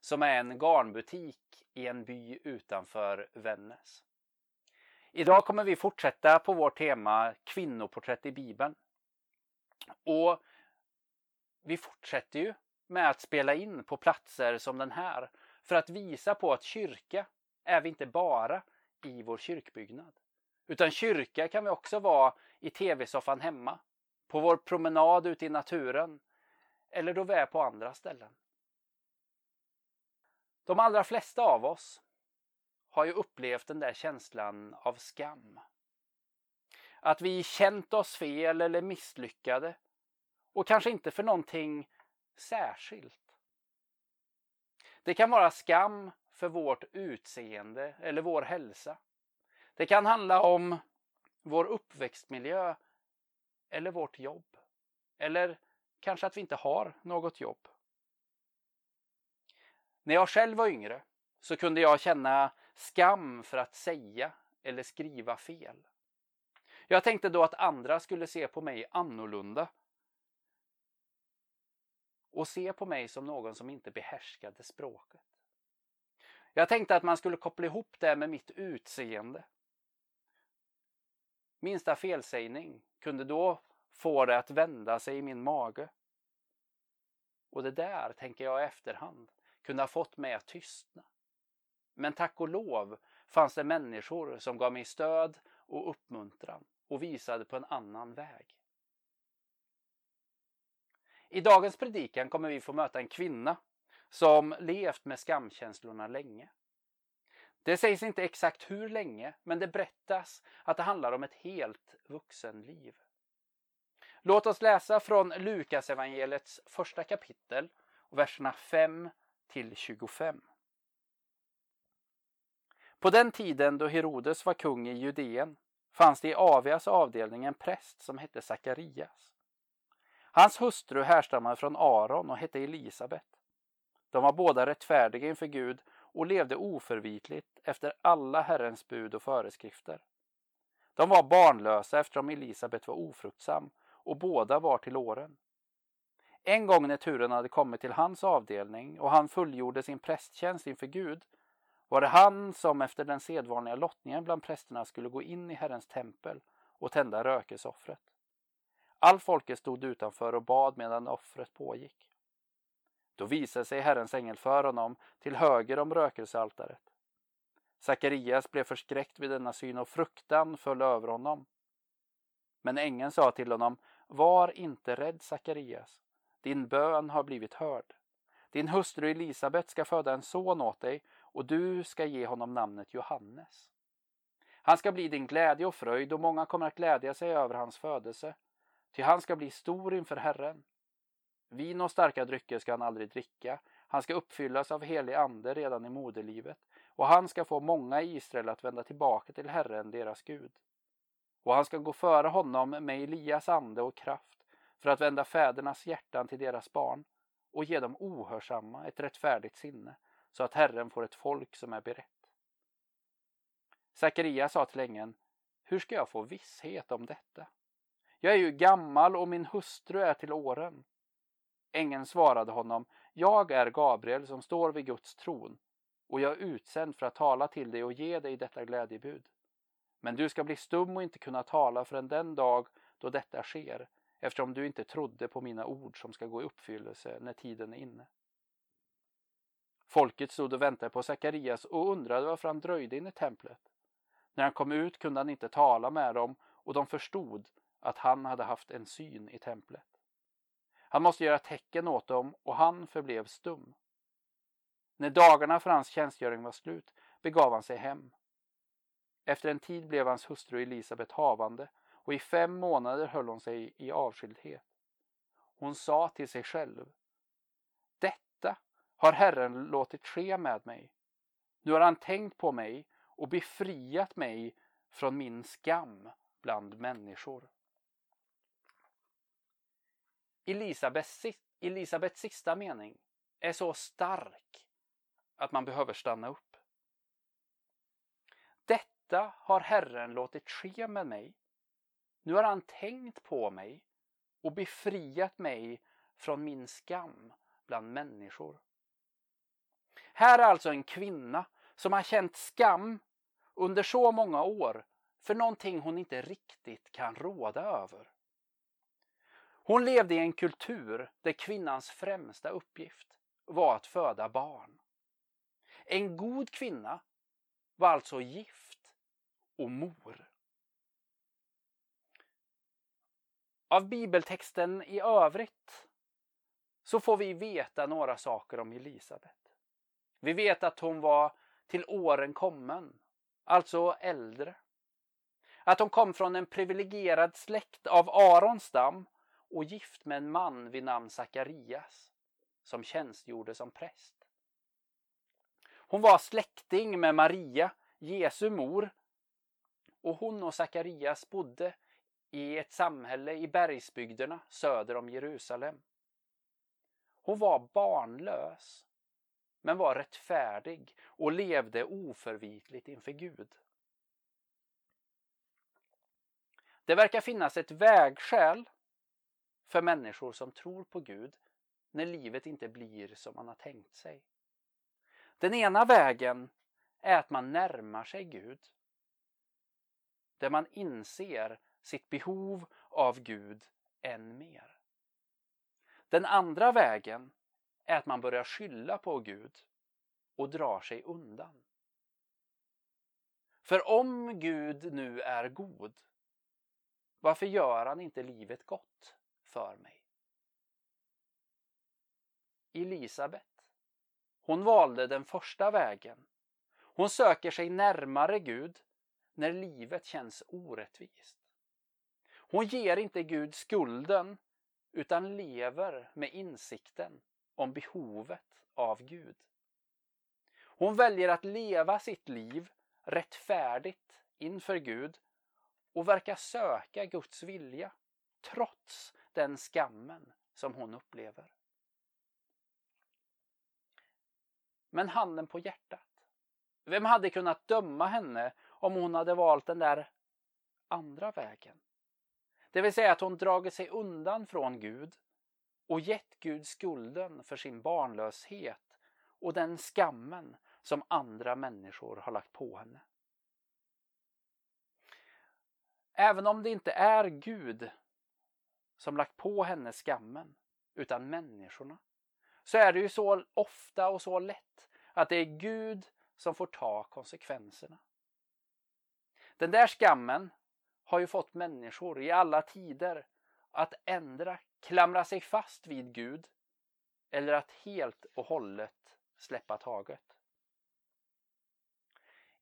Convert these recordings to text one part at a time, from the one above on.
som är en garnbutik i en by utanför Vännäs. Idag kommer vi fortsätta på vårt tema kvinnoporträtt i Bibeln. Och vi fortsätter ju med att spela in på platser som den här för att visa på att kyrka är vi inte bara i vår kyrkbyggnad. Utan kyrka kan vi också vara i tv-soffan hemma, på vår promenad ute i naturen eller då vi är på andra ställen. De allra flesta av oss har ju upplevt den där känslan av skam. Att vi känt oss fel eller misslyckade och kanske inte för någonting särskilt. Det kan vara skam för vårt utseende eller vår hälsa. Det kan handla om vår uppväxtmiljö eller vårt jobb. Eller kanske att vi inte har något jobb. När jag själv var yngre så kunde jag känna skam för att säga eller skriva fel. Jag tänkte då att andra skulle se på mig annorlunda och se på mig som någon som inte behärskade språket. Jag tänkte att man skulle koppla ihop det med mitt utseende. Minsta felsägning kunde då få det att vända sig i min mage. Och det där, tänker jag i efterhand, kunde ha fått mig att tystna. Men tack och lov fanns det människor som gav mig stöd och uppmuntran och visade på en annan väg. I dagens predikan kommer vi få möta en kvinna som levt med skamkänslorna länge. Det sägs inte exakt hur länge, men det berättas att det handlar om ett helt vuxenliv. Låt oss läsa från Lukas evangeliets första kapitel, verserna 5 till 25. På den tiden då Herodes var kung i Judeen fanns det i Avias avdelning en präst som hette Sakarias. Hans hustru härstammade från Aron och hette Elisabet. De var båda rättfärdiga inför Gud och levde oförvitligt efter alla Herrens bud och föreskrifter. De var barnlösa eftersom Elisabet var ofruktsam och båda var till åren. En gång när turen hade kommit till hans avdelning och han fullgjorde sin prästtjänst inför Gud var det han som efter den sedvanliga lottningen bland prästerna skulle gå in i Herrens tempel och tända rökelseoffret. All folket stod utanför och bad medan offret pågick. Då visade sig Herrens ängel för honom till höger om rökelsealtaret. Sakarias blev förskräckt vid denna syn och fruktan föll över honom. Men ängeln sa till honom, var inte rädd Sakarias. Din bön har blivit hörd. Din hustru Elisabet ska föda en son åt dig och du ska ge honom namnet Johannes. Han ska bli din glädje och fröjd och många kommer att glädja sig över hans födelse. Ty han ska bli stor inför Herren. Vin och starka drycker ska han aldrig dricka. Han ska uppfyllas av helig ande redan i moderlivet och han ska få många i Israel att vända tillbaka till Herren, deras Gud. Och han ska gå före honom med Elias ande och kraft för att vända fädernas hjärtan till deras barn och ge dem ohörsamma ett rättfärdigt sinne så att Herren får ett folk som är berett. Sakaria sa till ängeln, hur ska jag få visshet om detta? Jag är ju gammal och min hustru är till åren. Ängeln svarade honom, jag är Gabriel som står vid Guds tron och jag är utsänd för att tala till dig och ge dig detta glädjebud. Men du ska bli stum och inte kunna tala förrän den dag då detta sker, eftersom du inte trodde på mina ord som ska gå i uppfyllelse när tiden är inne. Folket stod och väntade på Sakarias och undrade varför han dröjde in i templet. När han kom ut kunde han inte tala med dem och de förstod att han hade haft en syn i templet. Han måste göra tecken åt dem och han förblev stum. När dagarna för hans tjänstgöring var slut begav han sig hem. Efter en tid blev hans hustru Elisabet havande och i fem månader höll hon sig i avskildhet. Hon sa till sig själv Detta har Herren låtit ske med mig Nu har han tänkt på mig och befriat mig från min skam bland människor. Elisabets, Elisabeths sista mening är så stark att man behöver stanna upp. Detta har Herren låtit ske med mig. Nu har han tänkt på mig och befriat mig från min skam bland människor. Här är alltså en kvinna som har känt skam under så många år för någonting hon inte riktigt kan råda över. Hon levde i en kultur där kvinnans främsta uppgift var att föda barn. En god kvinna var alltså gift och mor. Av bibeltexten i övrigt så får vi veta några saker om Elisabet. Vi vet att hon var till åren kommen, alltså äldre. Att hon kom från en privilegierad släkt av Arons stam och gift med en man vid namn Sakarias som tjänstgjorde som präst. Hon var släkting med Maria, Jesu mor och hon och Sakarias bodde i ett samhälle i bergsbygderna söder om Jerusalem. Hon var barnlös men var rättfärdig och levde oförvitligt inför Gud. Det verkar finnas ett vägskäl för människor som tror på Gud när livet inte blir som man har tänkt sig. Den ena vägen är att man närmar sig Gud. Där man inser sitt behov av Gud än mer. Den andra vägen är att man börjar skylla på Gud och drar sig undan. För om Gud nu är god, varför gör han inte livet gott för mig? Elisabet, hon valde den första vägen. Hon söker sig närmare Gud när livet känns orättvist. Hon ger inte Gud skulden utan lever med insikten om behovet av Gud. Hon väljer att leva sitt liv rättfärdigt inför Gud och verkar söka Guds vilja trots den skammen som hon upplever. Men handen på hjärtat. Vem hade kunnat döma henne om hon hade valt den där andra vägen? Det vill säga att hon dragit sig undan från Gud och gett Gud skulden för sin barnlöshet och den skammen som andra människor har lagt på henne. Även om det inte är Gud som lagt på henne skammen, utan människorna, så är det ju så ofta och så lätt att det är Gud som får ta konsekvenserna. Den där skammen har ju fått människor i alla tider att ändra, klamra sig fast vid Gud eller att helt och hållet släppa taget.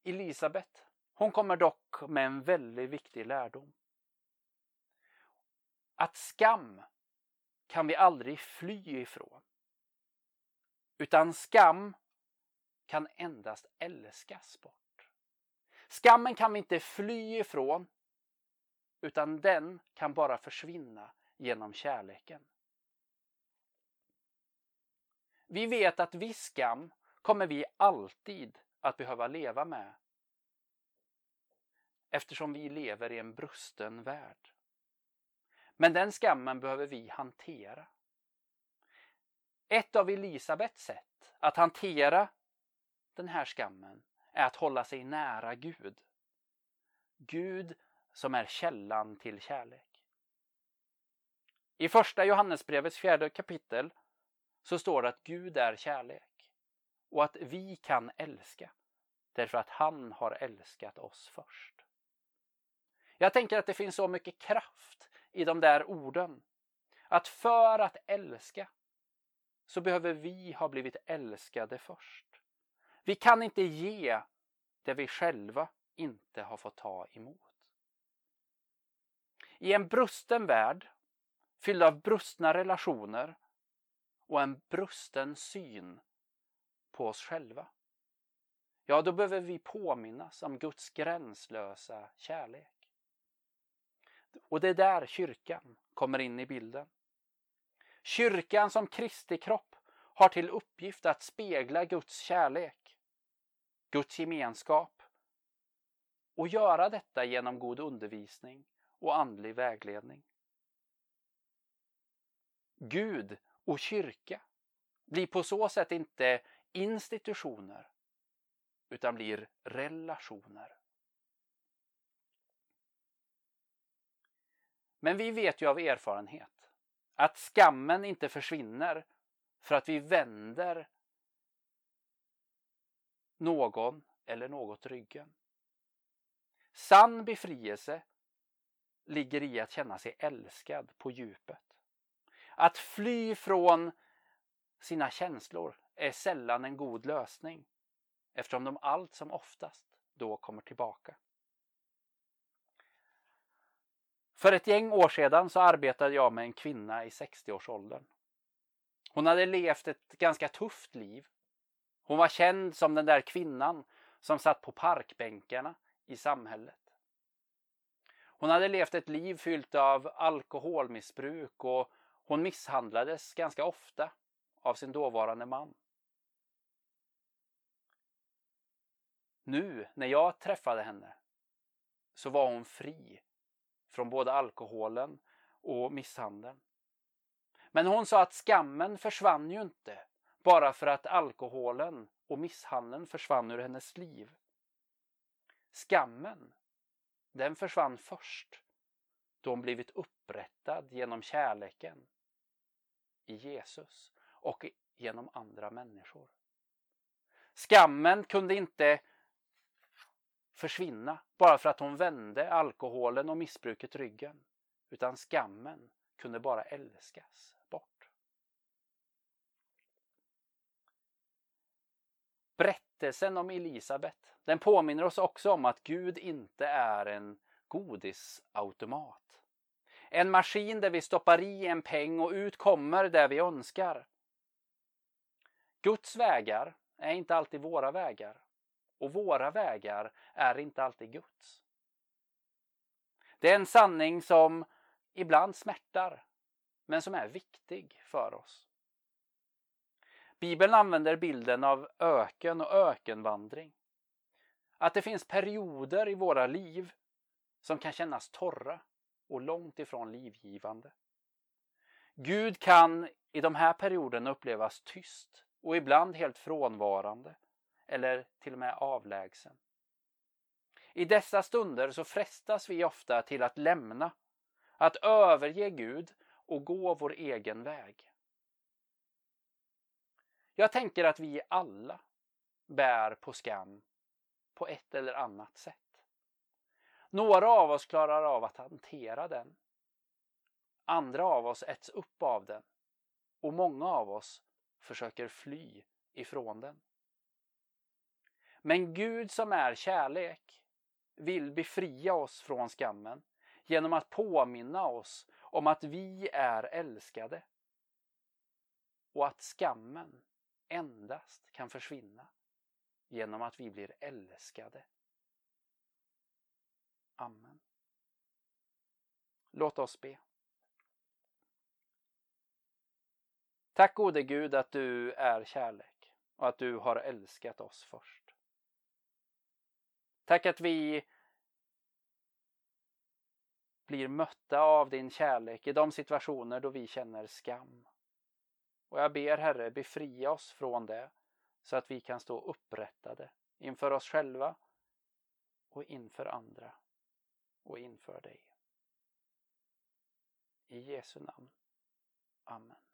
Elisabet, hon kommer dock med en väldigt viktig lärdom. Att skam kan vi aldrig fly ifrån. Utan skam kan endast älskas bort. Skammen kan vi inte fly ifrån utan den kan bara försvinna genom kärleken. Vi vet att viss skam kommer vi alltid att behöva leva med eftersom vi lever i en brusten värld. Men den skammen behöver vi hantera. Ett av Elisabets sätt att hantera den här skammen är att hålla sig nära Gud. Gud som är källan till kärlek. I första Johannesbrevets fjärde kapitel så står det att Gud är kärlek och att vi kan älska därför att han har älskat oss först. Jag tänker att det finns så mycket kraft i de där orden. Att för att älska så behöver vi ha blivit älskade först. Vi kan inte ge det vi själva inte har fått ta emot. I en brusten värld fylld av brustna relationer och en brusten syn på oss själva. ja då behöver vi påminnas om Guds gränslösa kärlek. Och det är där kyrkan kommer in i bilden. Kyrkan som Kristi kropp har till uppgift att spegla Guds kärlek, Guds gemenskap och göra detta genom god undervisning och andlig vägledning. Gud och kyrka blir på så sätt inte institutioner utan blir relationer. Men vi vet ju av erfarenhet att skammen inte försvinner för att vi vänder någon eller något ryggen. Sann befrielse ligger i att känna sig älskad på djupet. Att fly från sina känslor är sällan en god lösning eftersom de allt som oftast då kommer tillbaka. För ett gäng år sedan så arbetade jag med en kvinna i 60-årsåldern. Hon hade levt ett ganska tufft liv. Hon var känd som den där kvinnan som satt på parkbänkarna i samhället. Hon hade levt ett liv fyllt av alkoholmissbruk och hon misshandlades ganska ofta av sin dåvarande man. Nu när jag träffade henne så var hon fri från både alkoholen och misshandeln. Men hon sa att skammen försvann ju inte bara för att alkoholen och misshandeln försvann ur hennes liv. Skammen, den försvann först då hon blivit upprättad genom kärleken i Jesus och genom andra människor. Skammen kunde inte försvinna bara för att hon vände alkoholen och missbruket ryggen. Utan skammen kunde bara älskas bort. Berättelsen om Elisabet den påminner oss också om att Gud inte är en godisautomat. En maskin där vi stoppar i en peng och ut kommer det vi önskar. Guds vägar är inte alltid våra vägar och våra vägar är inte alltid Guds. Det är en sanning som ibland smärtar men som är viktig för oss. Bibeln använder bilden av öken och ökenvandring. Att det finns perioder i våra liv som kan kännas torra och långt ifrån livgivande. Gud kan i de här perioderna upplevas tyst och ibland helt frånvarande eller till och med avlägsen. I dessa stunder så frestas vi ofta till att lämna, att överge Gud och gå vår egen väg. Jag tänker att vi alla bär på skam på ett eller annat sätt. Några av oss klarar av att hantera den. Andra av oss äts upp av den. Och många av oss försöker fly ifrån den. Men Gud som är kärlek vill befria oss från skammen genom att påminna oss om att vi är älskade. Och att skammen endast kan försvinna genom att vi blir älskade. Amen. Låt oss be. Tack gode Gud att du är kärlek och att du har älskat oss först. Tack att vi blir mötta av din kärlek i de situationer då vi känner skam. Och jag ber Herre, befria oss från det så att vi kan stå upprättade inför oss själva och inför andra och inför dig. I Jesu namn. Amen.